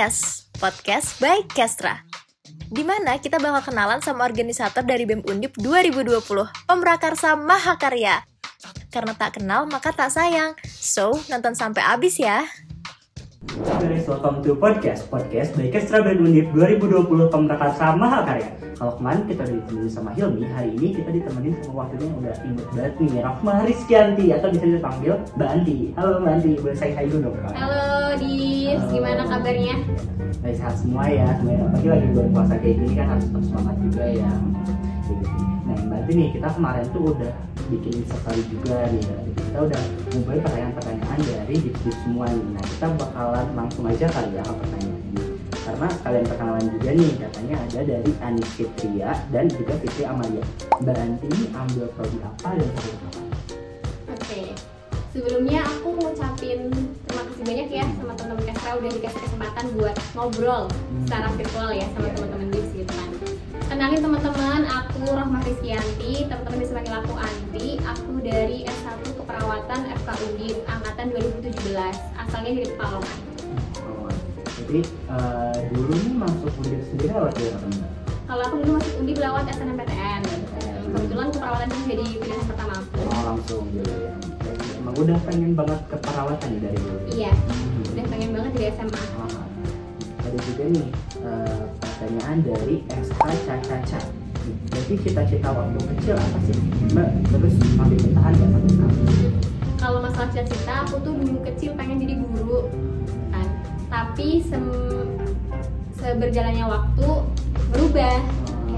Podcast, podcast by Kestra. Di mana kita bakal kenalan sama organisator dari BEM Undip 2020, Pemrakarsa Mahakarya. Karena tak kenal maka tak sayang. So, nonton sampai habis ya. Guys, welcome to podcast podcast by Kestra Band Undip 2020 Pemrakarsa Mahakarya. Kalau kemarin kita ditemenin sama Hilmi, hari ini kita ditemenin sama wakilnya yang udah imut banget nih, Rahma Rizkyanti atau bisa dipanggil Mbak Anti. Halo Mbak Anti, boleh saya hai dulu dong? Halo Dis, gimana kabarnya? Baik sehat semua ya, semuanya apalagi lagi bulan puasa kayak gini kan harus tetap semangat juga ya. Nah Mbak Anti nih, kita kemarin tuh udah bikin sekali juga nih, kita udah ngumpulin pertanyaan-pertanyaan dari dips semua nih. Nah kita bakalan langsung aja kali ya ke pertanyaan. Karena sekalian perkenalan juga nih, katanya ada dari Anis Fitria dan juga Fitri Amalia. Mbak Anti ini ambil prodi apa dan apa? Oke, sebelumnya aku ngucapin terima kasih banyak ya sama teman-teman Kestra udah dikasih kesempatan buat ngobrol secara virtual ya sama teman-teman Dis gitu kan. Kenalin teman-teman, aku Rahma Rizkyanti, teman-teman bisa panggil aku Anti. Aku dari S1 Keperawatan FK Undip angkatan 2017, asalnya dari Pekalongan. Oh, jadi eh, dulu nih masuk kuliah sendiri lewat ya apa Mbak? Kalau aku dulu masuk Undip lewat SNMPTN. Kebetulan keperawatan itu jadi pilihan pertama aku. Oh langsung gitu ya. Emang udah pengen banget ke perawatan nih dari dulu. Iya, Hmm. udah pengen banget dari SMA. Ah, ada juga nih eh, pertanyaan dari SH Caca Jadi cita-cita waktu kecil apa sih Mbak? Terus masih bertahan nggak sampai sekarang? kalau masalah cita-cita aku tuh dulu kecil pengen jadi guru kan tapi sem- seberjalannya waktu berubah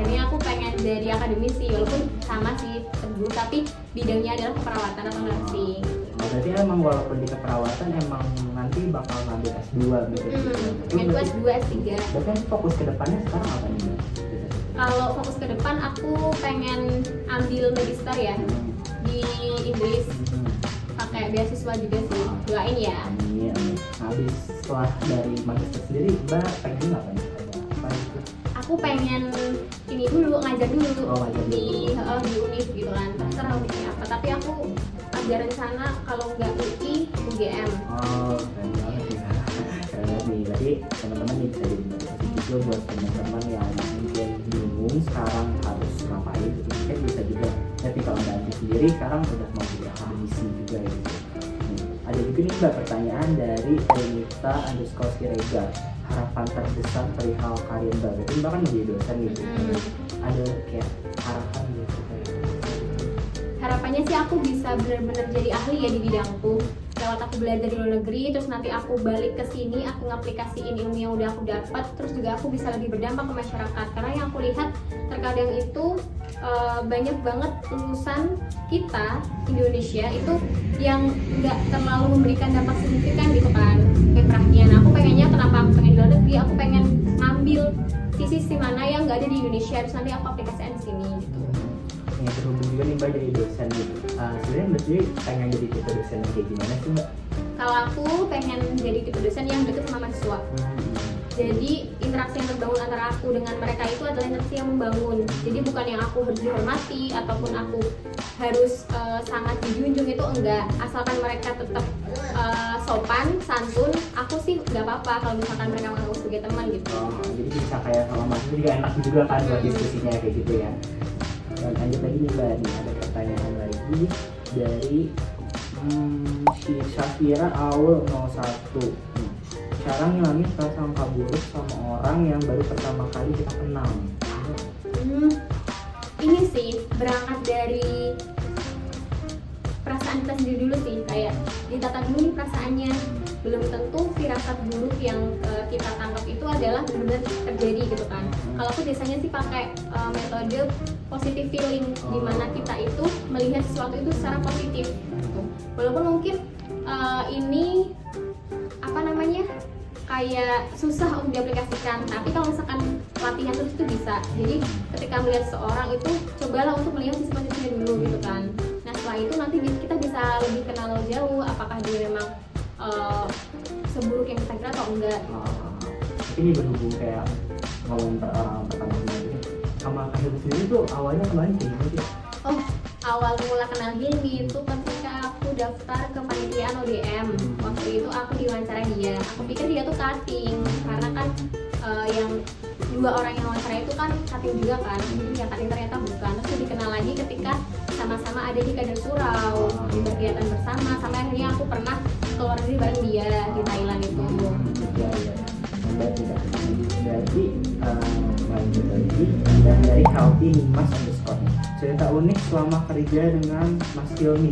akhirnya aku pengen jadi akademisi walaupun sama sih guru tapi bidangnya adalah keperawatan atau nursing Oh, berarti emang walaupun di keperawatan emang nanti bakal ngambil S2 gitu. hmm, Itu pengen tuh berarti- S2, S3 Berarti fokus ke depannya sekarang apa nih kalau fokus ke depan aku pengen ambil magister ya Hmm. di Inggris Hmm. pakai beasiswa juga sih doain ya. Nah, habis setelah dari magister sendiri, Mbak pengen apa nih? Gitu? aku pengen ini dulu ngajar dulu Oh, di eh, di univ gitu kan terserah univ apa tapi aku ada rencana kalau nggak UI UGM Oh, keren banget ya. Keren banget nih. Berarti teman-teman bisa jadi motivasi juga buat teman-teman yang mungkin bingung sekarang harus ngapain gitu. Mungkin bisa juga tapi kalau nanti sendiri sekarang udah mau jadi akademisi juga ya. Hmm. Ada juga nih mbak pertanyaan dari Elita underscore Siregar. Harapan terbesar perihal karir mbak. Berarti mbak kan menjadi dosen gitu Hmm. ada kayak harapan gitu kayak harapannya sih aku bisa benar-benar jadi ahli ya di bidangku lewat aku belajar di luar negeri terus nanti aku balik ke sini aku ngaplikasiin ilmu yang udah aku dapat terus juga aku bisa lebih berdampak ke masyarakat. Karena yang aku lihat terkadang itu eh, banyak banget lulusan kita Indonesia itu yang nggak terlalu memberikan dampak signifikan gitu kan kayak perhatian aku pengennya kenapa aku pengen di luar negeri? Aku pengen ngambil sisi-sisi mana yang nggak ada di Indonesia terus nanti aku aplikasikan di sini gitu. Yang terhubung juga nih mbak jadi dosen gitu uh, sebenarnya mbak sendiri pengen jadi tipe dosen yang kayak gimana sih mbak? kalau aku pengen jadi tipe dosen yang deket sama mahasiswa jadi interaksi yang terbangun antara aku dengan mereka itu adalah interaksi yang membangun jadi bukan yang aku harus dihormati ataupun aku harus eh, sangat dijunjung itu enggak asalkan mereka tetap eh, sopan santun aku sih nggak apa-apa kalau misalkan mereka menganggap aku sebagai teman gitu Oh, jadi bisa kayak sama mas itu juga enak juga kan buat Hmm. diskusinya kayak gitu ya. Dan lanjut lagi nih mbak, nih ada pertanyaan lagi dari hmm, si Safira Aul 01 Hmm. Cara ngilangin prasangka buruk sama orang yang baru pertama kali kita kenal. Hmm, ini sih berangkat dari perasaan kita sendiri dulu sih kayak ditata dulu perasaannya belum tentu firasat buruk yang eh, kita tangkap itu adalah benar-benar terjadi gitu kan. Kalau aku biasanya sih pakai eh, metode positive feeling di mana kita itu melihat sesuatu itu secara positif gitu. walaupun mungkin eh, ini apa namanya kayak susah untuk diaplikasikan tapi kalau misalkan latihan terus itu bisa. Jadi ketika melihat seorang itu cobalah untuk melihat sisi positifnya dulu gitu kan. Nah setelah itu nanti kita bisa lebih kenal jauh apakah dia memang eh, seburuk yang kita kira atau enggak. Uh, ini berhubung kayak ngomongin per orang pertama kali ini. Sama Kak Hilmi sendiri tuh awalnya kemarin kayak gimana sih? oh awal mula kenal Hilmi itu ketika aku daftar ke panitiaan ODM waktu itu aku diwawancara dia. Aku pikir dia tuh cutting. Karena kan eh, yang dua orang yang wawancara itu kan cutting juga kan. Yang cutting ternyata bukan. Terus dikenal lagi ketika sama-sama ada di kader surau. Di berkegiatan bersama. Sampai akhirnya aku pernah keluar negeri bareng dia di Thailand itu. Ya ya berarti berarti lanjut lagi dan dari Healthy Mas underscore. Cerita unik selama kerja dengan Mas Hilmi.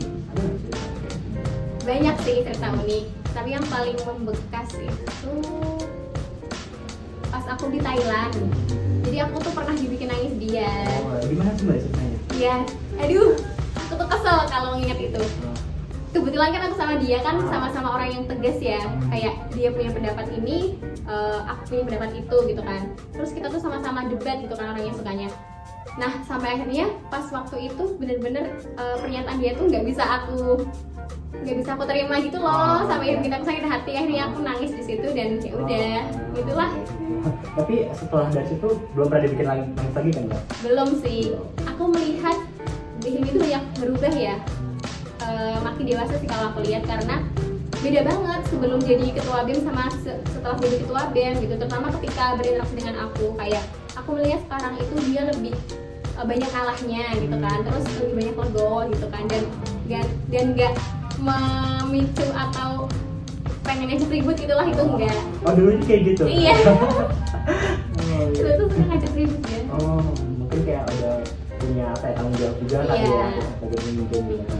Banyak sih cerita unik tapi yang paling membekas itu pas aku di Thailand. Jadi aku tuh pernah dibikin nangis dia. Oh gimana sih mbak ceritanya? Iya, aduh aku tuh kesel kalau nginget itu kebetulan kan aku sama dia kan sama-sama orang yang tegas ya. Kayak dia punya pendapat ini eh, aku punya pendapat itu gitu kan. Terus kita tuh sama-sama debat gitu kan orang yang sukanya. Nah sampai akhirnya pas waktu itu bener-bener eh, pernyataan dia tuh nggak bisa aku nggak bisa aku terima gitu loh. Sampai bikin aku sakit hati. Akhirnya aku nangis di situ dan ya udah gitulah. Tapi setelah dari situ belum pernah dibikin lagi nangis lagi kan belum sih. Aku melihat Hilmi itu banyak berubah ya Eh, makin dewasa sih kalau aku lihat karena beda banget sebelum jadi ketua BEM sama se- setelah jadi ketua BEM gitu. Terutama ketika berinteraksi dengan aku kayak aku melihat sekarang itu dia lebih eh, banyak kalahnya gitu kan. Terus lebih banyak legowo gitu kan. Dan dan dan nggak memicu atau pengen ngajak ribut gitulah itu enggak. Oh dulu kayak gitu? Iya. Oh, itu iya. tuh suka ngajak ribut ya. Oh mungkin kayak udah punya apa ya tanggung jawab juga Iya. ya sebagai pemimpin gitu.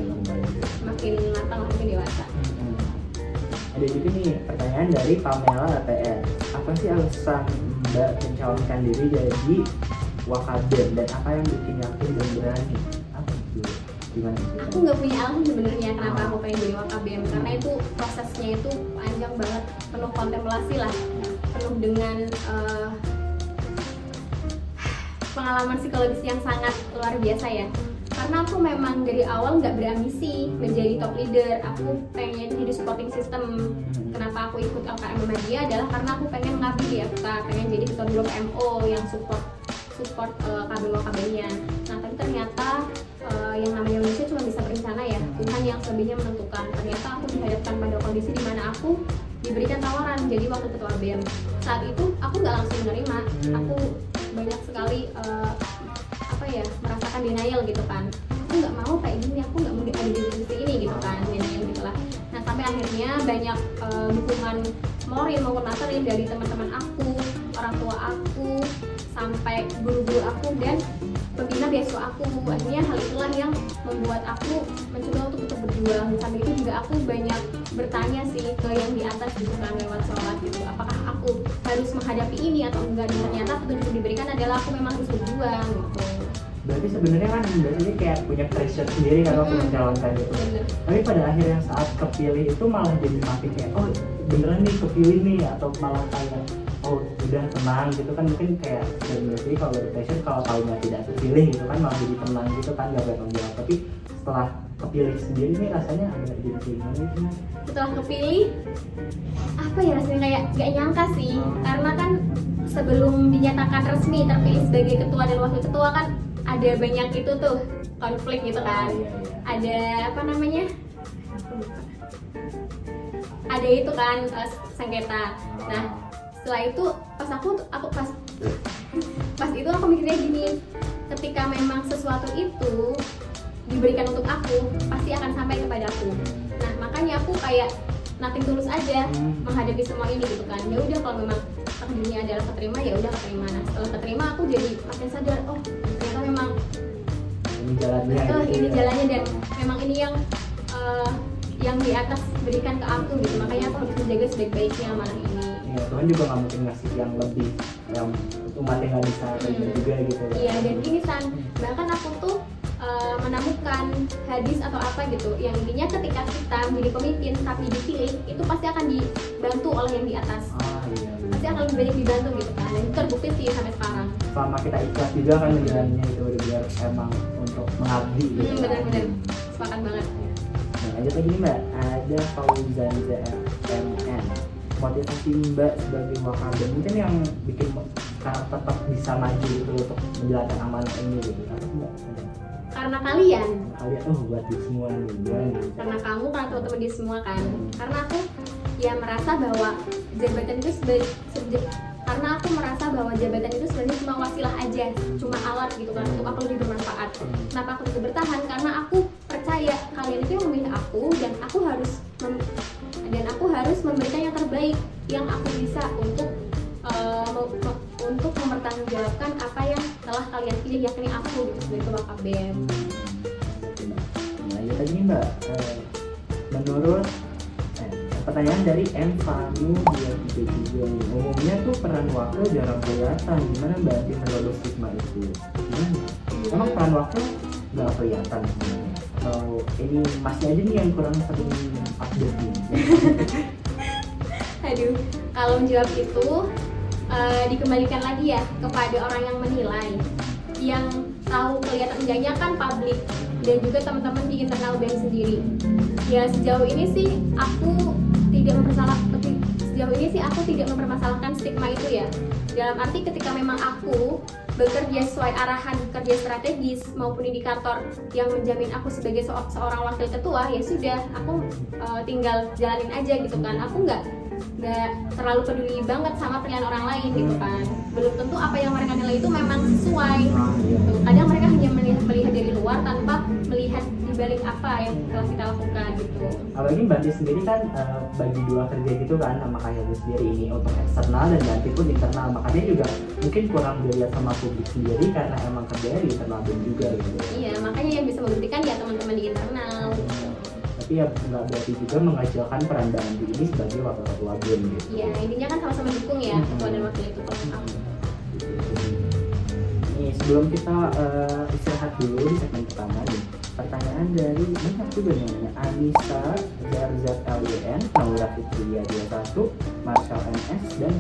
Ada juga nih pertanyaan dari Pamela ATR. Apa sih alasan Mbak mencalonkan diri jadi Wakaden dan apa yang bikin yakin dan berani? Apa itu? Gimana sih? aku nggak punya alasan sebenarnya kenapa aku pengen jadi wakabem karena itu prosesnya itu panjang banget penuh kontemplasi lah penuh dengan eh, pengalaman psikologis yang sangat luar biasa ya karena aku memang dari awal nggak berambisi menjadi top leader. Aku pengen jadi supporting system. Kenapa aku ikut LKM Muhammadiyah adalah karena aku pengen ngabdi di FK pengen jadi ketua blok MO yang support support uh, kabel kabelnya. Nah tapi ternyata uh, yang namanya manusia cuma bisa berencana ya. Tuhan yang selebihnya menentukan. Ternyata aku dihadapkan pada kondisi di mana aku diberikan tawaran jadi waktu ketua BEM saat itu aku nggak langsung menerima. Aku banyak sekali uh, apa ya merasakan denial gitu kan. Aku nggak mau kayak gini aku nggak mau ada di posisi ini gitu kan denial gitulah nah sampai akhirnya banyak uh, dukungan moral maupun materi dari teman-teman aku orang tua aku sampai guru-guru aku dan pembina beasiswa aku akhirnya hal itulah yang membuat aku mencoba untuk tetap berjuang sampai itu juga aku banyak bertanya sih ke yang di atas gitu kan lewat sholat gitu. Apakah aku harus menghadapi ini atau enggak? Dan ternyata petunjuk yang diberikan adalah aku memang harus berjuang gitu. Berarti sebenarnya kan biasanya kayak punya pressure sendiri kalau Mm-mm. mencalonkan bener. Tapi pada akhirnya saat kepilih itu malah jadi makin kayak oh beneran nih kepilih nih atau malah kayak oh udah tenang gitu kan. Mungkin kayak dan berarti kalau dari pressure kalau tahunya tidak terpilih gitu kan malah jadi tenang gitu kan gak bertanggung jawab tapi setelah kepilih sendiri nih rasanya agak jadi gimana gitu setelah kepilih apa ya rasanya kayak gak nyangka sih. Karena kan sebelum dinyatakan resmi terpilih sebagai ketua dan wakil ketua kan ada banyak itu tuh konflik gitu kan. Iya, iya. ada apa namanya? Ada itu kan eh, sengketa. Nah setelah itu pas aku aku pas pas itu aku mikirnya gini ketika memang sesuatu itu diberikan untuk aku pasti akan sampai kepada aku. Nah makanya aku kayak nothing tulus aja Hmm. menghadapi semua ini gitu kan. Ya udah kalau memang takdirnya adalah keterima ya udah keterima. Nah setelah keterima aku jadi makin sadar oh ternyata memang ini jalannya Oh, gitu ini ya. jalannya dan memang ini yang eh, yang di atas berikan ke aku gitu. Makanya aku harus menjaga sebaik-baiknya amanah ini Iya, Tuhan juga nggak mungkin ngasih yang lebih yang umatnya nggak bisa terima Hmm. juga gitu iya dan ini san bahkan aku tuh eh, menemukan hadis atau apa gitu yang intinya ketika kita menjadi pemimpin tapi dipilih itu pasti akan dibantu oleh yang di atas. Ah iya pasti akan lebih banyak dibantu gitu kan dan itu terbukti sih sampai sekarang. Selama kita ikhlas juga kan menjalannya itu biar emang untuk mengabdi gitu. Hmm, benar-benar sepakat banget. Nah, lanjut lagi nih mbak, ada Fauzan ZMN Motivasi mbak sebagai wakabem mungkin yang bikin sekarang tetap bisa maju gitu untuk menjalankan amanah ini gitu. Apa karena kalian. Kalian oh buat di semua nih nih karena kamu karena teman-teman di semua kan. Karena aku ya merasa bahwa jabatan itu sebagai karena aku merasa bahwa jabatan itu sebenarnya cuma wasilah aja cuma alat gitu kan untuk aku lebih bermanfaat. Kenapa aku tetap bertahan? Karena aku percaya kalian itu yang memilih aku dan aku harus mem- dan aku harus memberikan yang terbaik yang aku bisa untuk mem- untuk mempertanggungjawabkan apa yang telah kalian pilih yakni aku gitu sebagai ketua BEM Nah, lagi nih mbak. Eh, menurut eh, pertanyaan dari M. Fanu dia tiga juga nih. Umumnya tuh peran wakil jarang kelihatan. Gimana mbak? Ati menurut stigma itu? Gimana? Emang peran wakil nggak kelihatan sebenarnya atau ini masih aja nih yang kurang sering update nih Aduh, kalau menjawab itu eh, dikembalikan lagi ya kepada orang yang menilai. Yang tahu kelihatan enggaknya kan publik dan juga teman-teman di internal BEM sendiri. Ya sejauh ini sih aku tidak mempersalah sejauh ini sih aku tidak mempermasalahkan stigma itu ya. Dalam arti ketika memang aku bekerja sesuai arahan kerja strategis maupun indikator yang menjamin aku sebagai se- seorang wakil ketua ya sudah aku eh, tinggal jalanin aja gitu kan aku nggak nggak terlalu peduli banget sama pilihan orang lain gitu kan belum tentu apa yang mereka nilai itu memang sesuai gitu. kadang mereka hanya melihat, melihat dari luar tanpa dibalik apa yang telah kita lakukan gitu? Apalagi Mbak Ati sendiri kan eh, bagi dua kerja gitu kan sama kayak sendiri ini untuk eksternal dan Mbak pun internal. Makanya juga mungkin kurang dilihat sama publik sendiri karena emang kerjanya di internal juga gitu. Iya makanya yang bisa membuktikan ya teman-teman di internal. Tapi ya nggak berarti juga mengacilkan peran Mbak Ati ini sebagai wakil ketua gitu. Iya, intinya kan sama-sama dukung ya ketua dan wakil itu. Aku. Nih sebelum kita eh, istirahat dulu di segmen pertama nih pertanyaan dari banyak juga nih namanya Anissa Zarzat LYN Naura Fitria 21 Marshall MS dan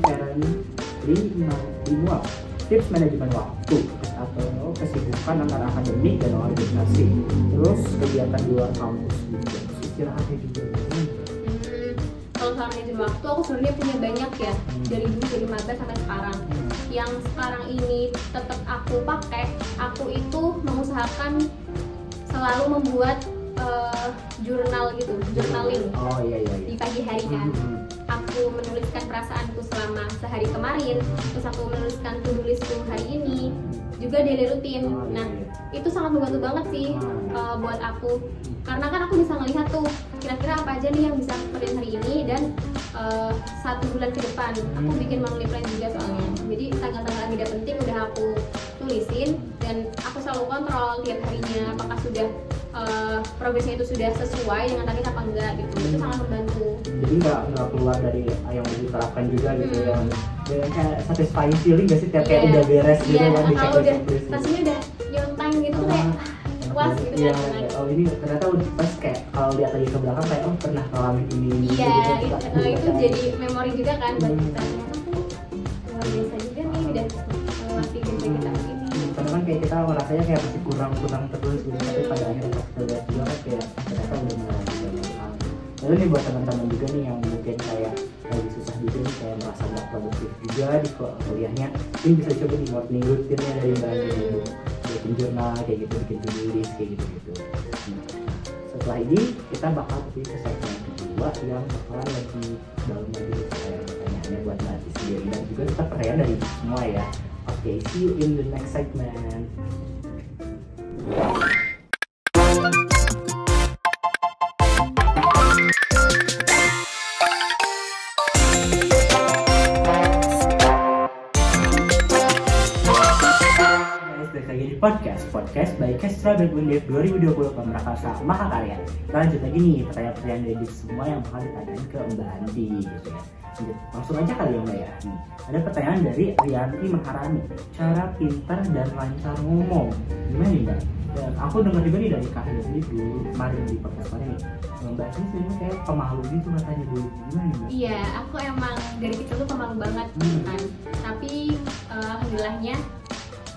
Lima Limual tips manajemen waktu atau kesibukan antara akademik dan organisasi. Terus kegiatan di luar kampus terus istirahatnya juga Hmm. Hmm, kalau soal manajemen waktu aku sebenarnya punya banyak ya. Dari dulu dari maba sampai sekarang. Yang sekarang ini tetap aku pakai, aku itu mengusahakan selalu membuat eh, jurnal gitu, journaling oh iya iya iya di pagi hari kan. Hmm. Aku menuliskan perasaanku selama sehari kemarin, terus aku menuliskan to-do listku hari ini, juga daily rutin. Oh, iya, Nah, iya. itu sangat membantu banget sih uh, buat aku karena kan aku bisa melihat tuh kira-kira apa aja nih yang bisa aku kerjain hari ini dan uh, satu bulan ke depan aku Hmm. bikin monthly plan juga soalnya jadi tanggal-tanggal yang tidak penting udah aku tulisin dan aku selalu kontrol tiap harinya apakah sudah uh, progresnya itu sudah sesuai dengan target apa enggak gitu itu sangat membantu jadi nggak nggak keluar dari yang diterapkan juga gitu Hmm. ya Dan kayak satisfying feeling gak sih tiap kayak Iya. udah beres gitu Iya, kan di kalau udah checklist gitu. rasanya udah nyontain gitu tuh kayak ah, puas gitu Iya, kan oh ini ternyata udah pas kayak kalau lihat lagi ke belakang kayak oh pernah ngalamin ini Iya, gitu, itu, gitu, eh, itu kan. jadi memori juga kan buat Hmm. kita. Kayak kita merasanya kayak masih kurang kurang terus gitu tapi pada akhirnya pas kita lihat juga kan kayak ternyata udah mulai lalu nih buat teman-teman juga nih yang mungkin kayak lagi susah juga nih kayak merasa nggak produktif juga di kul- kuliahnya ini bisa coba nih morning rutinnya dari mbak Ani gitu. Bikin jurnal kayak gitu bikin list kayak gitu gitu setelah ini kita bakal pergi ke segmen kedua yang bakalan lagi dalam lagi pertanyaannya buat Ati sendiri. Dan juga kita pertanyaan dari semua ya Oke, see you in the next segment. By Kestra Berbundip 2020 Pemrakarsa Mahakarya Kita lanjut lagi nih pertanyaan-pertanyaan dari semua yang bakal ditanyain ke Mbak Andi gitu ya. Langsung aja kali ya Mbak ya. Nih, Ada pertanyaan dari Rianti Maharani. Cara pintar dan lancar ngomong. Gimana nih Mbak? Dan aku dengar juga nih dari Kak sendiri dulu kemarin di podcast kemarin nih Mbak Andi sebenarnya kayak pemalu gitu katanya dulu. Gimana nih Mbak? Iya, aku emang dari kecil tuh pemalu banget gitu kan. Tapi eh, alhamdulillahnya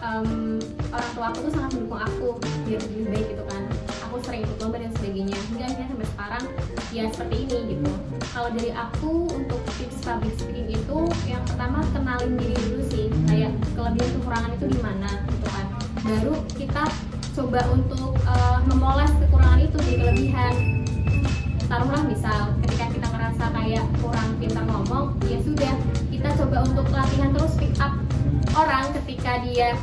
em, orang tua aku tuh sangat mendukung aku biar lebih baik gitu kan. Aku sering ikut lomba dan sebagainya. Hingga akhirnya sampai sekarang ya seperti ini gitu. Kalau dari aku untuk tips public speaking itu yang pertama kenalin diri dulu sih. Kayak kelebihan kekurangan itu di mana gitu kan. Baru kita coba untuk uh, memoles kekurangan itu jadi kelebihan taruhlah misal ketika kita merasa kayak kurang pintar ngomong ya sudah kita coba untuk latihan terus pick up orang ketika dia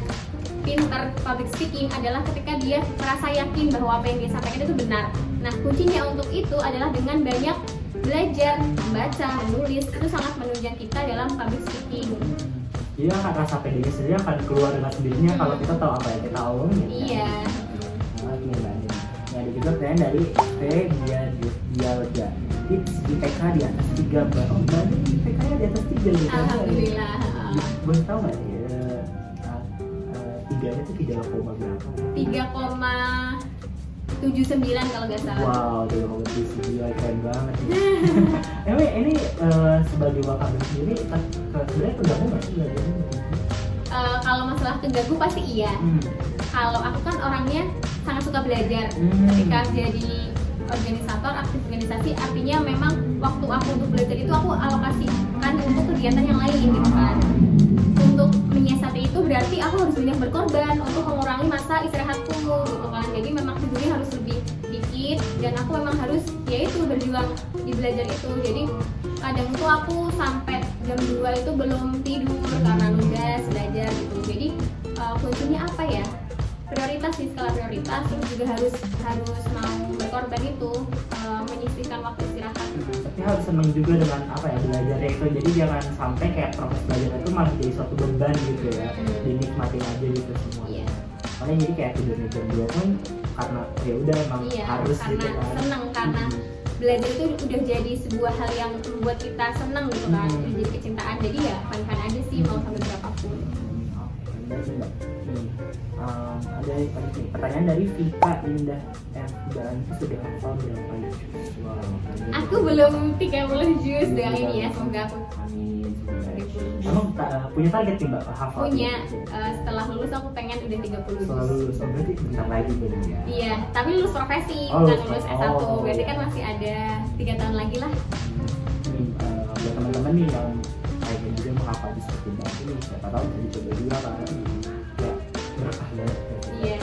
pintar public speaking adalah ketika dia merasa yakin bahwa apa yang dia sampaikan itu benar nah kuncinya untuk itu adalah dengan banyak belajar membaca menulis itu sangat menunjang kita dalam public speaking Iya, rasa pedenya sendiri akan keluar dengan sendirinya kalau kita tahu apa yang kita omongin. kan? iya Oke, Mbak Andin. Ini ada juga pertanyaan dari P. Dia Dialga. Tips IPK di atas 3 Mbak. Oh, Mbak IPK-nya di atas 3 nih. alhamdulillah Boleh tahu nggak ya? eh, eh, Tiganya itu tiga koma berapa? 3,79 kalau nggak salah Wow, tiga koma tujuh keren banget. nih. Emang ini eh, sebagai wakil sendiri, sebenarnya tergabung nggak sih? Eh, kalau masalah keganggu pasti iya Hmm. kalau aku kan orangnya sangat suka belajar Hmm. ketika jadi organisator aktif organisasi artinya memang waktu aku untuk belajar itu aku alokasikan untuk kegiatan yang lain gitu kan. Untuk menyiasati itu berarti aku harus banyak berkorban untuk mengurangi masa istirahatku gitu kan. Jadi memang tidurnya harus lebih dikit dan aku memang harus yaitu berjuang di belajar itu. Jadi kadang tuh aku sampai jam 2 itu belum tidur karena nugas belajar gitu. Jadi uh, kuncinya apa ya? Prioritas sih skala prioritas terus juga harus harus mau berkorban itu uh, menyisihkan waktu istirahat. Tapi harus seneng juga dengan apa ya belajarnya itu. Jadi jangan sampai kayak proses belajar itu malah jadi suatu beban gitu ya. Hmm. dinikmatin aja gitu semua. Iya. Makanya jadi kayak tidurnya jam 2 pun karena ya udah emang iya harus karena gitu kan. seneng karena Hmm. belajar itu udah jadi sebuah hal yang membuat kita seneng gitu kan. Hmm. jadi kecintaan. Jadi ya fun aja sih mau sampai berapapun Um, ada nih, pertanyaan dari Vika Indah F dan sudah hafal berapa? Wow, keren aku belum 30 juz doang ini ya semoga aku Amin. semoga. 30 Emang ta- punya target nih Mbak hafal? punya uh, setelah lulus aku pengen udah 30 juz Selalu lulus, oh, berarti bentar lagi belum ya? Iya, tapi lulus profesi, Oh, bukan lulus- lulus S1. oh. Berarti kan masih ada tiga tahun lagi lah. nih eh, buat teman-teman nih yang kayaknya juga menghafal di seperti mbak ini siapa tahu bisa dicoba juga kan ya berkah banget gitu. Iya.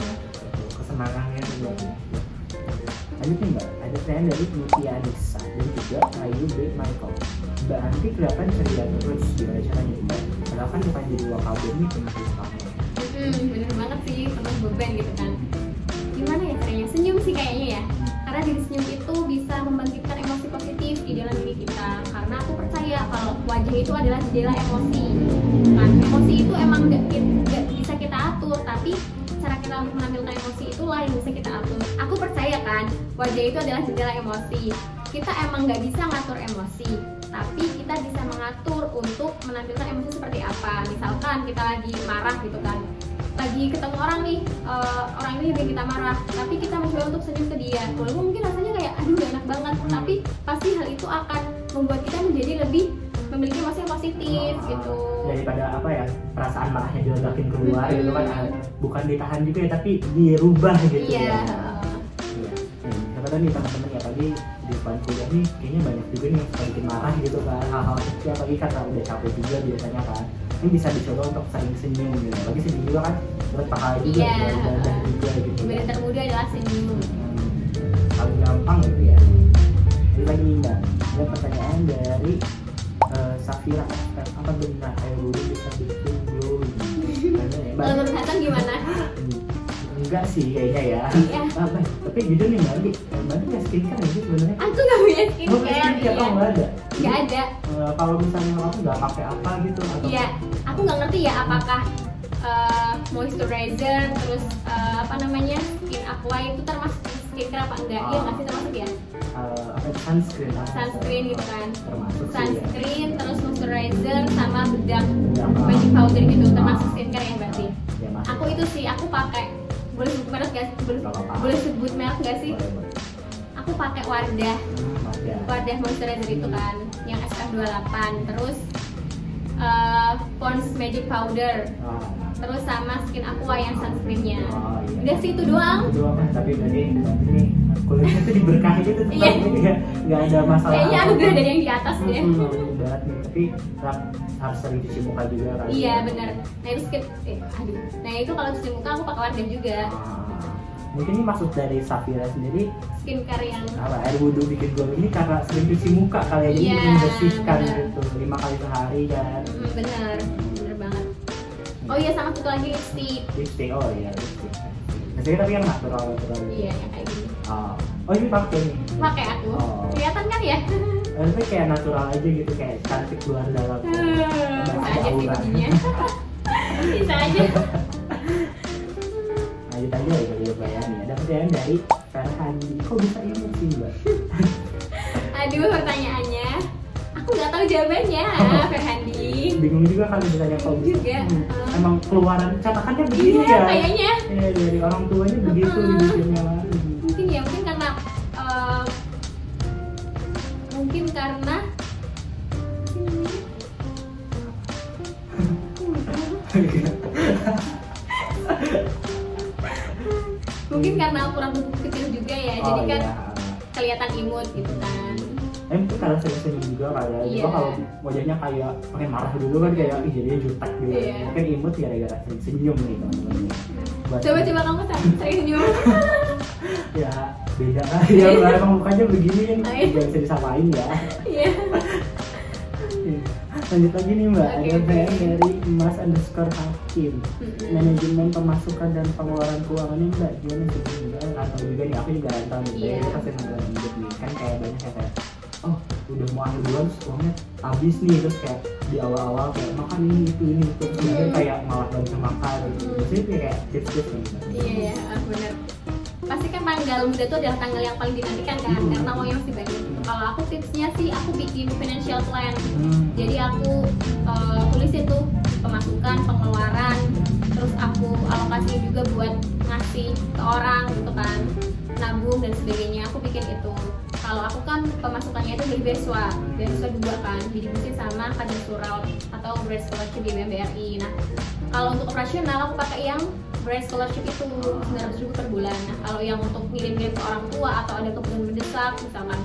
kesenangannya juga lanjut nih mbak ada pertanyaan dari Mutia Anissa dan juga Ayu B. Michael mbak Anti kelihatan ceria terus gimana caranya mbak padahal kan bukan jadi nih penting kamu Hmm, bener banget sih, penuh beban gitu kan. Itu adalah jendela emosi. Kan, emosi itu emang nggak nggak bisa kita atur, tapi cara kita untuk menampilkan emosi itulah yang bisa kita atur. Aku percaya kan, wajah itu adalah jendela emosi. Kita emang nggak bisa ngatur emosi, tapi kita bisa mengatur untuk menampilkan emosi seperti apa. Misalkan kita lagi marah gitu kan, lagi ketemu orang nih, eh, orang ini bikin kita marah, tapi kita mencoba untuk senyum ke dia. Walaupun mungkin rasanya kayak aduh gak enak banget, tapi pasti hal itu akan membuat kita menjadi lebih memiliki emosi yang positif Ah, gitu. daripada apa ya perasaan marahnya diledakin keluar Hmm. gitu kan. Ah, bukan ditahan juga ya tapi dirubah gitu Iya. ya Iya, nih, kata nih teman-teman ya pagi di depan kuliah nih kayaknya banyak juga nih yang bikin marah gitu kan. Hal-hal kecil apalagi karena udah capek juga biasanya kan. Ini bisa dicoba untuk sering senyum gitu. Apalagi senyum juga kan buat pahala juga Iya. ibadah juga gitu Ibadah termudah adalah senyum. Hmm, paling gampang gitu ya. Ini lagi nih mbak. Ada pertanyaan dari Safira apa benar air bulu bisa bikin glowing menurut Hasan gimana? enggak sih kayaknya ya Iya. apa tapi jujur nih mbak Andi mbak Andi nggak skincare nggak sih sebenarnya Aku nggak punya Oh, skincare, skincare iya. oh nggak ada Nggak ada. Eh, kalau misalnya kamu nggak pakai apa gitu atau Iya, aku nggak ngerti ya apakah eh, moisturizer terus eh, apa namanya skin aqua itu termasuk skincare apa enggak? Iya nggak sih termasuk ya? eh, apa sunscreen? Sunscreen gitu kan. termasuk ya Sunscreen terus moisturizer sama bedak magic powder gitu termasuk skincare ya berarti. ya masuk Aku itu sih aku pakai boleh sebut merek gak? Boleh, boleh sebut merek gak sih? boleh boleh Aku pakai Wardah Hmm, ada Wardah moisturizer itu kan yang SPF28 terus eh Pond's Magic Powder Ah, terus sama skin aqua yang sunscreennya. Oh, iya. udah sih itu doang. Itu doang tapi berarti berarti nih kulitnya tuh diberkahi gitu tetap Iya. ini nggak nggak ada masalah. Kayaknya anugerah dari yang di atas deh. Hmm, hmm, nih tapi harus sering cuci muka juga kan iya benar nah itu skin eh, aduh. Nah itu kalau cuci muka aku pakai Wardah juga. Ah, mungkin ini maksud dari Safira sendiri. Skincare yang apa air wudhu bikin glow ini karena sering cuci muka kali ya jadi Iya, membersihkan benar. gitu. Lima kali sehari kan. Hmm, banget oh iya sama satu lagi lipstick lipstick oh iya lipstick Biasanya tapi yang natural natural iya yang kayak gini. Oh, oh ini pakai nih. Pakai aku. Oh. kelihatan kan ya? Tapi kayak natural aja gitu kayak cantik luar dalam. Bisa aja sih bunyinya bisa aja. Lanjut aja ya dari pertanyaan ada pertanyaan dari Ferhandi. Kok bisa imut sih mbak? Aduh pertanyaannya aku nggak tahu jawabannya Ferhandi. Bingung juga kalau ditanya bisa juga. Hmm, Uh. emang keluaran catakannya begini iya ya? kayaknya. Ya dari orang tuanya begitu Uh-uh. dibikinnya mungkin ya mungkin karena eh, mungkin karena mungkin karena ukuran tubuh kecil juga ya oh jadi kan iya. kelihatan imut gitu kan Eh, mungkin karena senyum juga kali ya. Juga kalau wajahnya kayak pengen marah dulu kan kayak ih jadinya jutek gitu. Iya. Mungkin imut gara-gara sering senyum nih teman-teman. Buat- coba coba kamu saya senyum Ya beda lah ya lah, emang mukanya begini kan nggak bisa disamain ya. iya Lanjut lagi nih mbak, Oke, ada pertanyaan dari Mas underscore Hakim. Mm-mm. Manajemen pemasukan dan pengeluaran keuangannya mbak gimana sih mbak? Atau juga nih aku juga tahu nih, Iya. kita pasti nggak lanjut nih kan kayak banyak yang kayak oh udah mau akhir bulan uangnya habis nih terus kayak di awal-awal kayak makan ini itu ini itu kemudian Hmm. kayak malah gak bisa makan gitu. Biasanya kayak tips-tips mbak. iya ya benar pasti kan tanggal muda itu adalah tanggal yang paling dinantikan kan Hmm. karena uangnya masih banyak kalau aku tipsnya sih aku bikin financial plan Hmm. jadi aku eh, tulis itu pemasukan pengeluaran terus aku alokasi juga buat ngasih ke orang gitu kan nabung dan sebagainya aku bikin itu kalau aku kan pemasukannya itu dari beasiswa. Beasiswa dua kan didistribusi sama kajian sural atau grade scholarship di BMBRI. Nah kalau untuk operasional aku pakai yang grade scholarship itu 900 ribu per bulan. Nah kalau yang untuk ngirim-ngirim ke orang tua atau ada kebutuhan mendesak misalkan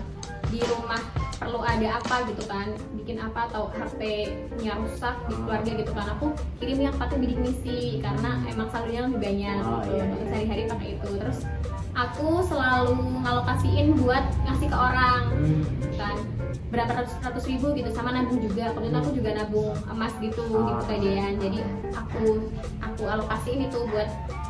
di rumah perlu ada apa gitu kan bikin apa atau HP-nya rusak di keluarga gitu kan aku kirim yang pakai bidik misi karena emang saldonya lebih banyak Oh, gitu. iya, iya. untuk sehari-hari pakai itu. Terus aku selalu ngalokasiin buat ngasih ke orang Hmm. kan berapa ratus, ratus ribu gitu sama nabung juga kemudian aku juga nabung emas gitu di Ah. pegadaian jadi aku aku alokasiin itu buat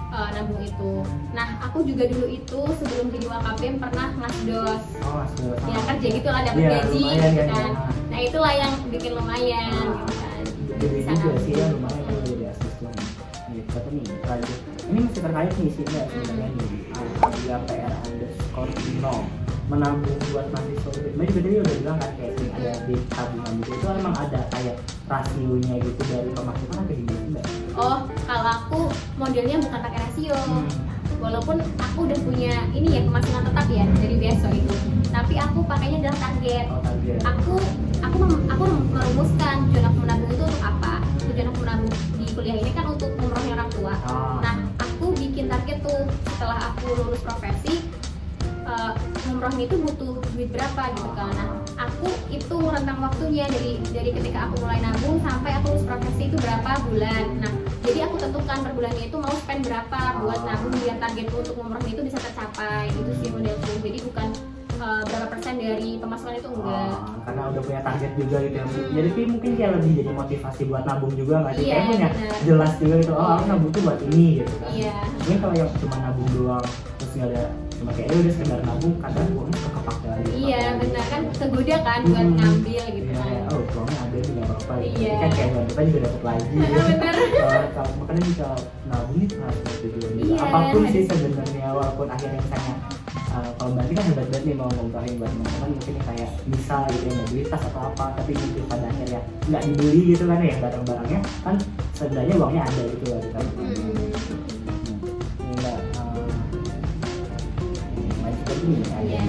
uh, nabung itu nah aku juga dulu itu sebelum jadi wakabem pernah ngasih dos Oh, masuk. ya kerja gitu lah dapat Iya, gaji lumayan gitu kan, kan ya. nah itulah yang bikin lumayan gitu kan juga nabung. sih ya lumayan kalau jadi asisten. Nih, tapi nih lanjut. Ini masih terkait nih sih mbak sebenarnya nih. Ada PR underscore no menabung buat mahasiswa. Mbak juga tadi udah bilang kan kayak sering ada di tabungan gitu. Itu emang ada kayak rasionya gitu dari pemasukan atau gimana sih, mbak? oh kalau aku modelnya bukan pakai rasio Hmm. walaupun aku udah punya ini ya pemasukan tetap ya dari beasiswa itu tapi aku pakainya adalah target Oh, target. aku aku mem- aku merumuskan tujuan aku menabung itu untuk apa tujuan aku menabung di kuliah ini kan untuk umrohnya orang tua Ah. nah target tuh setelah aku lulus profesi uh, umroh itu butuh duit berapa gitu kan. Nah aku itu rentang waktunya dari dari ketika aku mulai nabung sampai aku lulus profesi itu berapa bulan. Nah jadi aku tentukan per bulannya itu mau spend berapa buat nabung biar targetku untuk umroh itu bisa tercapai. Gitu sih modelku. Jadi bukan uh, berapa persen dari pemasukan itu enggak Ah, karena udah punya target juga gitu ya. Hmm. Jadi mungkin kayak lebih jadi motivasi buat nabung juga nggak sih? Kayak punya benar. jelas juga gitu. Oh, aku Iya. nabung tuh buat ini gitu kan. iya Mungkin kalau yang cuma nabung doang terus nggak ada cuma kayak ya udah sekedar nabung kadang uangnya suka kepake lagi. iya benar kan kegoda kan buat Hmm. ngambil gitu Iya, kan oh uangnya ada nggak apa-apa. gitu. Iya. Tapi kan kayak depan juga dapat lagi. gitu. bener Eh, kalau- makanya bisa nabung itu harus tujuan juga. Iya, Apa pun sih sebenarnya walaupun akhirnya misalnya eh, kalau berarti kan hebat banget nih mau ngomongin buat teman-teman mungkin kayak misal gitu ya beli tas atau apa tapi gitu pada akhirnya. Nggak dibeli gitu kan ya barang-barangnya. Kan sebenarnya uangnya ada gitu. Ini lanjut lagi nih ada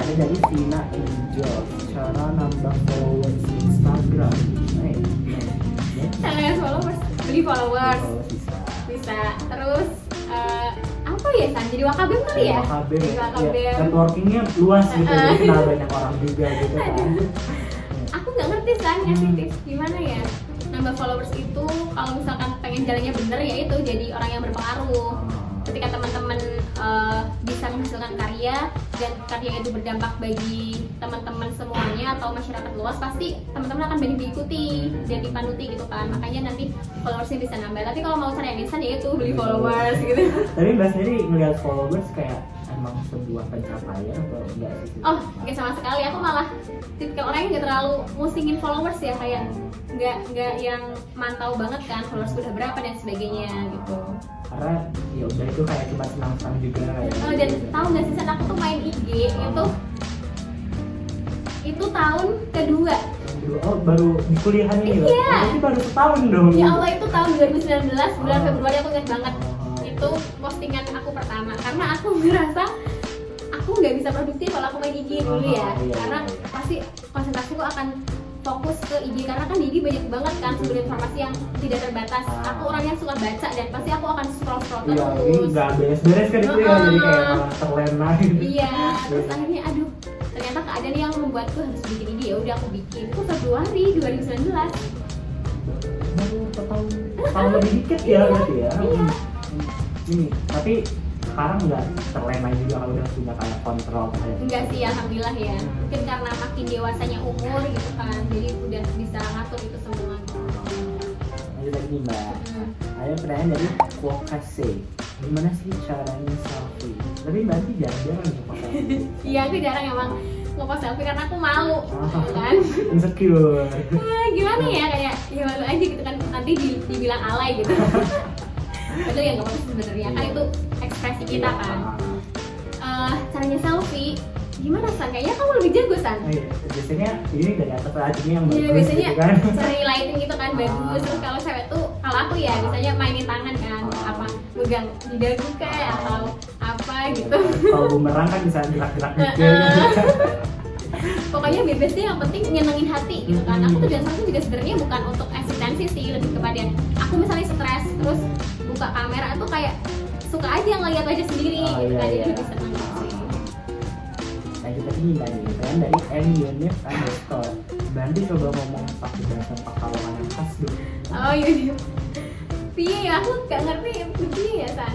ada dari Vina Angel. Cara nambah followers Instagram. Eh, ya. Cara followers. Beli followers bisa. bisa. Terus eh, apa ya san? Jadi wakabem kali ya? WKB, Jadi ya, wakabem networkingnya luas gitu, jadi kenal banyak orang juga gitu kan. aku nggak ngerti san ngasih Hmm. tips gimana ya? Nambah followers itu kalau misalkan pengen jalannya bener ya itu jadi orang yang berpengaruh ketika teman-teman uh, bisa menghasilkan karya dan karya itu berdampak bagi teman-teman semuanya atau masyarakat luas pasti teman-teman akan banyak diikuti dan dipanuti gitu kan. Makanya nanti followersnya bisa nambah. Tapi kalau mau cari yang instan ya itu beli followers gitu. Tapi mbak sendiri ngeliat followers kayak emang sebuah pencapaian atau enggak sih? Oh nggak sama sekali. Aku malah tipikal orang yang nggak terlalu musingin followers ya kayak nggak nggak yang mantau banget kan followers udah berapa dan sebagainya gitu. Karena ya udah itu kayak cuma senang-senang juga kayak Oh, dan tahu nggak sih aku tuh main IG itu itu tahun kedua. Oh baru di kuliahan ini loh Iya. Oh, baru setahun dong. Ya Allah itu tahun 2019 bulan Oh. Februari aku ingat banget. Oh. Itu postingan aku pertama karena aku ngerasa aku nggak bisa produktif kalau aku main IG dulu ya Oh, iya, karena iya. pasti konsentrasiku akan fokus ke IG karena kan di IG banyak banget kan sumber informasi yang tidak terbatas Ah. aku orang yang suka baca dan pasti aku akan scroll scroll Iya, ini terus nggak beres-beres kan itu ya, jadi kayak terlena gitu. Iya, terus akhirnya aduh ternyata keadaan yang membuatku harus bikin ini ya udah aku bikin itu Februari 2019 Baru setahun, setahun lebih dikit ya berarti ya. Iya. Ini, tapi sekarang nggak terlena juga kalau udah punya kayak kontrol kayak. enggak sih alhamdulillah ya mungkin karena makin dewasanya umur gitu kan jadi udah bisa ngatur itu semua Lanjut lagi nih mbak. Hmm. Ada pertanyaan dari Kwokase. Gimana sih caranya selfie? Tapi mbak sih jarang-jarang nih pakai selfie. iya aku jarang emang ngepost selfie karena aku malu Ah. gitu kan Insecure. Wah, gimana ya kayak ya malu aja gitu kan nanti di- dibilang alay gitu padahal ya nggak apa-apa sebenarnya kan itu ekspresi kita Iya, kan. Ah. Eh, caranya selfie gimana san? Kayaknya kamu lebih jago san. Oh iya, biasanya ini dari atas ini yang bagus Iya biasanya gitu kan. lighting gitu kan bagus. Terus kalau cewek tuh kalau aku ya biasanya mainin tangan kan apa megang di dagu kayak atau apa gitu. Kalau bumerang kan bisa gerak-gerak gitu. pokoknya bebas deh yang penting nyenengin hati gitu kan. Aku tuh dan satu juga sebenarnya bukan untuk eksistensi sih lebih kepada aku misalnya stres terus buka kamera tuh kayak suka aja ngeliat aja sendiri Oh, gitu iya, kan jadi iya. lebih seneng gitu sih Nah ini mbak nih, pertanyaan dari M Unit underscore. Bantu coba ngomong pakai bahasa Pekalongan yang khas dong. oh iya iya. Piye ya aku gak ngerti piye ya san?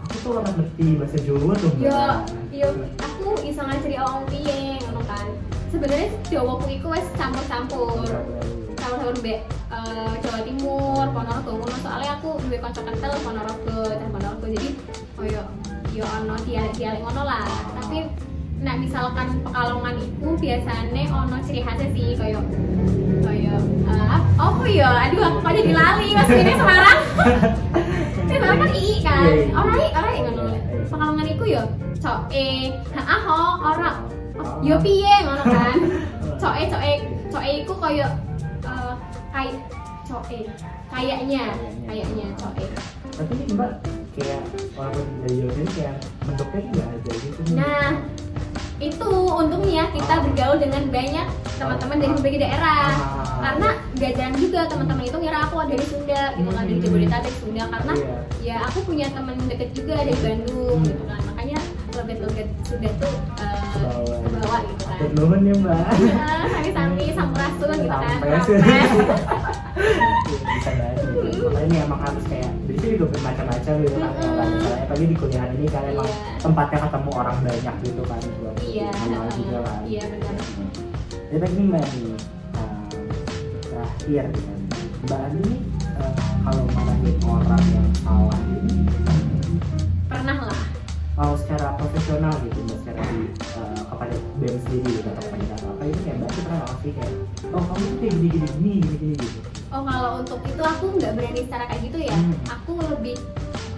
Aku tuh orang ngerti bahasa Jawa tuh yo yo aku iso ngajari awang piye kan. Sebenarnya Jawaku iku wis campur-campur. Campur-campur mbek eh, Jawa Timur Ponorogo. Ngono soalnya aku duwe kanca kental Ponorogo cah Ponorogo. Jadi oh yo yo ono dialek-dialek ngono lah. Tapi nah misalkan Pekalongan iku biasanya ono ciri khasnya sih koyo koyo eh, apa ya? Aduh aku pada dilali mas. Ini Semarang ini Semarang kan ii kan. Iya, iya. orang ii orang ii ngono. Pekalongan iku yo coe ha ho yo piye ngono kan coe coe coe iku koyo eh, kayak coe kayaknya kayaknya coe Tapi ini mbak kayak orang dari ini kayak bentuknya nggak ada gitu. nah itu untungnya kita bergaul dengan banyak teman-teman dari berbagai daerah Ah. karena gak jarang juga teman-teman itu ngira aku dari Sunda gitu kan dari Hmm. Jabodetabek Sunda karena Iya. ya aku punya teman deket juga dari Bandung gitu kan makanya logat-logat Sunda tuh eh, Kebawa. kebawa gitu kan Atur nuhun ya mbak. Ah, sami-sami sampurasun gitu kan Sampes. Sampes. bisa banget makanya ini emang harus kayak di sini juga bermacam-macam gitu kan misalnya apalagi di kuliahan ini kan emang Iya. tempatnya ketemu orang banyak gitu kan iya kenal juga kan iya benar jadi tadi nih mbak nih um, terakhir kan mbak nih uh, kalau marahin orang yang salah lah kalau secara profesional gitu mbak secara di uh, kepada BEM sendiri gitu atau kepada kakak apa itu kayak mbak tuh pernah nggak sih kayak oh kamu tuh kayak gini gini gini gini gini gitu Oh kalau untuk itu aku nggak berani secara kayak gitu ya. Hmm. Aku lebih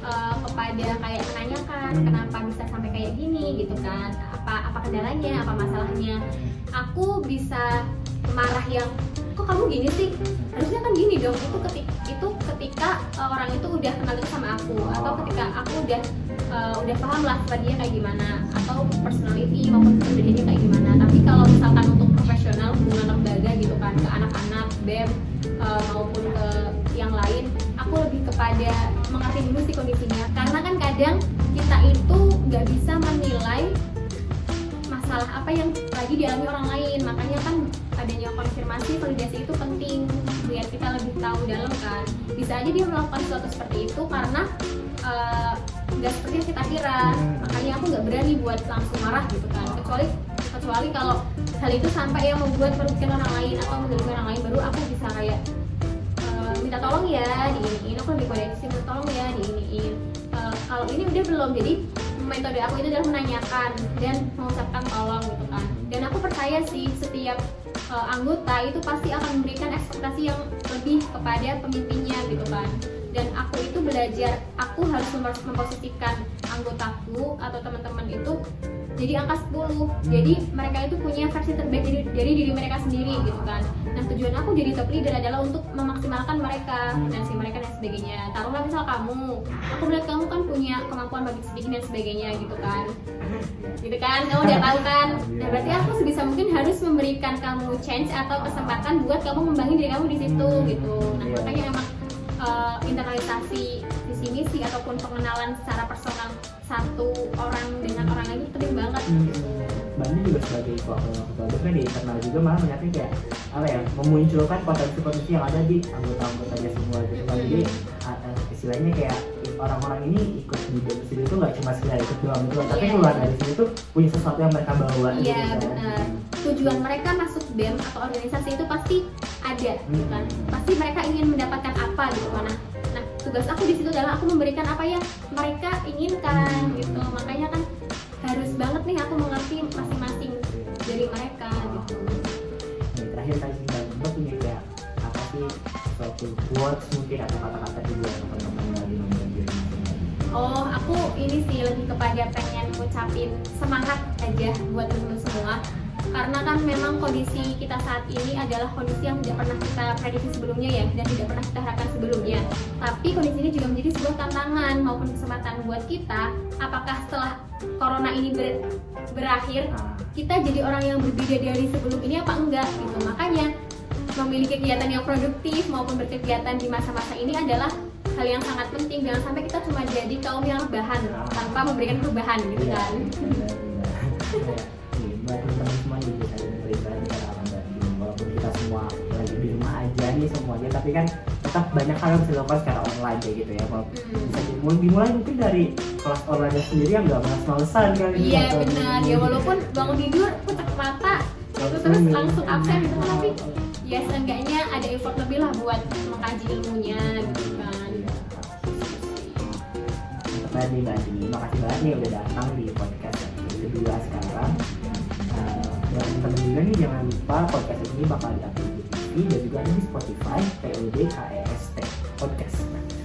eh, kepada kayak menanyakan Hmm. kenapa bisa sampai kayak gini gitu kan. Apa apa kendalanya, apa masalahnya. Aku bisa marah yang kamu gini sih? Harusnya kan gini dong. Itu ketika itu ketika eh, orang itu udah kenal sama aku atau ketika aku udah eh, udah paham lah dia kayak gimana atau personality maupun kepribadiannya kayak gimana. Tapi kalau misalkan untuk profesional hubungan lembaga gitu kan ke anak-anak BEM uh, maupun ke yang lain aku lebih kepada mengerti dulu sih kondisinya karena kan kadang kita itu nggak bisa menilai masalah apa yang lagi dialami orang lain makanya kan adanya konfirmasi validasi itu penting biar kita lebih tahu dalam kan. Bisa aja dia melakukan sesuatu seperti itu karena uh, nggak seperti yang kita kira. Hmm. makanya aku nggak berani buat langsung marah gitu kan. Kecuali kecuali kalau hal itu sampai yang membuat merugikan orang lain atau mengganggu orang lain baru aku bisa kayak "Eh, minta tolong ya diiniin. Aku lebih kode minta tolong ya diiniin. Eh, kalau ini udah belum jadi metode aku itu adalah menanyakan dan mengucapkan tolong gitu kan. Dan aku percaya sih setiap eh, anggota itu pasti akan memberikan ekspektasi yang lebih kepada pemimpinnya gitu kan. Dan aku itu belajar aku harus mem- memposisikan anggotaku atau teman-teman itu jadi angka 10 jadi mereka itu punya versi terbaik dari, dari diri mereka sendiri gitu kan. Nah tujuan aku jadi top leader adalah untuk memaksimalkan mereka finansi mereka dan sebagainya. Taruhlah misal kamu aku melihat kamu kan punya kemampuan bagi speaking dan sebagainya gitu kan. Gitu kan kamu udah tahu kan? Nah berarti aku sebisa mungkin harus memberikan kamu chance atau kesempatan buat kamu membangun diri kamu di situ gitu. Nah makanya emang eh, internalisasi visi misi ataupun pengenalan secara personal satu orang dengan orang lain itu penting banget gitu. Bandi juga sebagai ketua ketua kan di internal juga malah melihatnya kayak apa ya memunculkan potensi-potensi yang ada di anggota-anggotanya semua gitu kan jadi ah, eh, istilahnya kayak orang-orang ini ikut di BEM sendiri itu nggak cuma sekedar ikut doang gitu kan tapi Iya. keluar dari sini tuh punya sesuatu yang mereka bawa gitu Iya kan. benar. Tujuan mereka masuk BEM atau organisasi itu pasti ada, gitu kan? Pasti mereka ingin mendapatkan apa gitu kan? Nah, tugas aku di situ adalah aku memberikan apa yang mereka inginkan gitu. Makanya kan harus banget nih aku mengerti masing-masing dari mereka gitu. Terakhir tadi tinggal mbak punya kayak apa sih suatu quotes mungkin atau kata-kata juga teman-teman rumah Oh, aku ini sih lebih kepada pengen ngucapin semangat aja buat teman-teman semua. Karena kan memang kondisi kita saat ini adalah kondisi yang tidak pernah kita prediksi sebelumnya ya dan tidak pernah kita harapkan sebelumnya. Tapi kondisi ini juga menjadi sebuah tantangan maupun kesempatan buat kita. Apakah setelah corona ini ber- berakhir Nah, kita jadi orang yang berbeda dari sebelum ini apa enggak gitu makanya memiliki kegiatan yang produktif maupun berkegiatan di masa-masa ini adalah hal yang sangat penting jangan sampai kita cuma jadi kaum yang rebahan tanpa memberikan perubahan gitu Iya, kan semuanya tapi kan tetap banyak hal yang bisa dilakukan secara online kayak gitu ya. Kalau Hmm. bisa dimulai, dimulai mungkin dari kelas online sendiri yang nggak males-malesan kan. Iya benar. Ya walaupun bangun tidur pucat mata itu terus langsung absen gitu. Tapi ya seenggaknya ada effort lebih lah buat mengkaji ilmunya gitu kan. Tadi Mbak Andi, makasih banget nih udah datang di podcast kedua sekarang. Uh, buat teman-teman juga nih jangan lupa podcast ini bakal diupload TV dan juga ada di Spotify POD KEST podcast.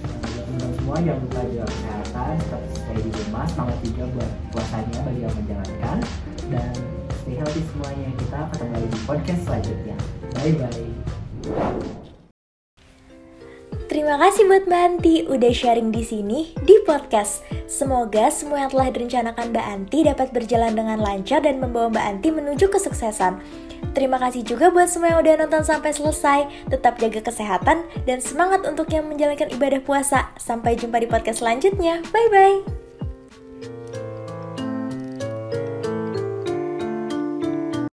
Teman-teman semua jangan lupa jaga kesehatan, tetap stay di rumah, semangat juga buat puasanya bagi yang menjalankan dan stay healthy semuanya. Kita ketemu lagi di podcast selanjutnya. Bye bye. Terima kasih buat Mbak Anti udah sharing di sini di podcast. Semoga semua yang telah direncanakan Mbak Anti dapat berjalan dengan lancar dan membawa Mbak Anti menuju kesuksesan. Terima kasih juga buat semua yang udah nonton sampai selesai. Tetap jaga kesehatan dan semangat untuk yang menjalankan ibadah puasa. Sampai jumpa di podcast selanjutnya. Bye bye.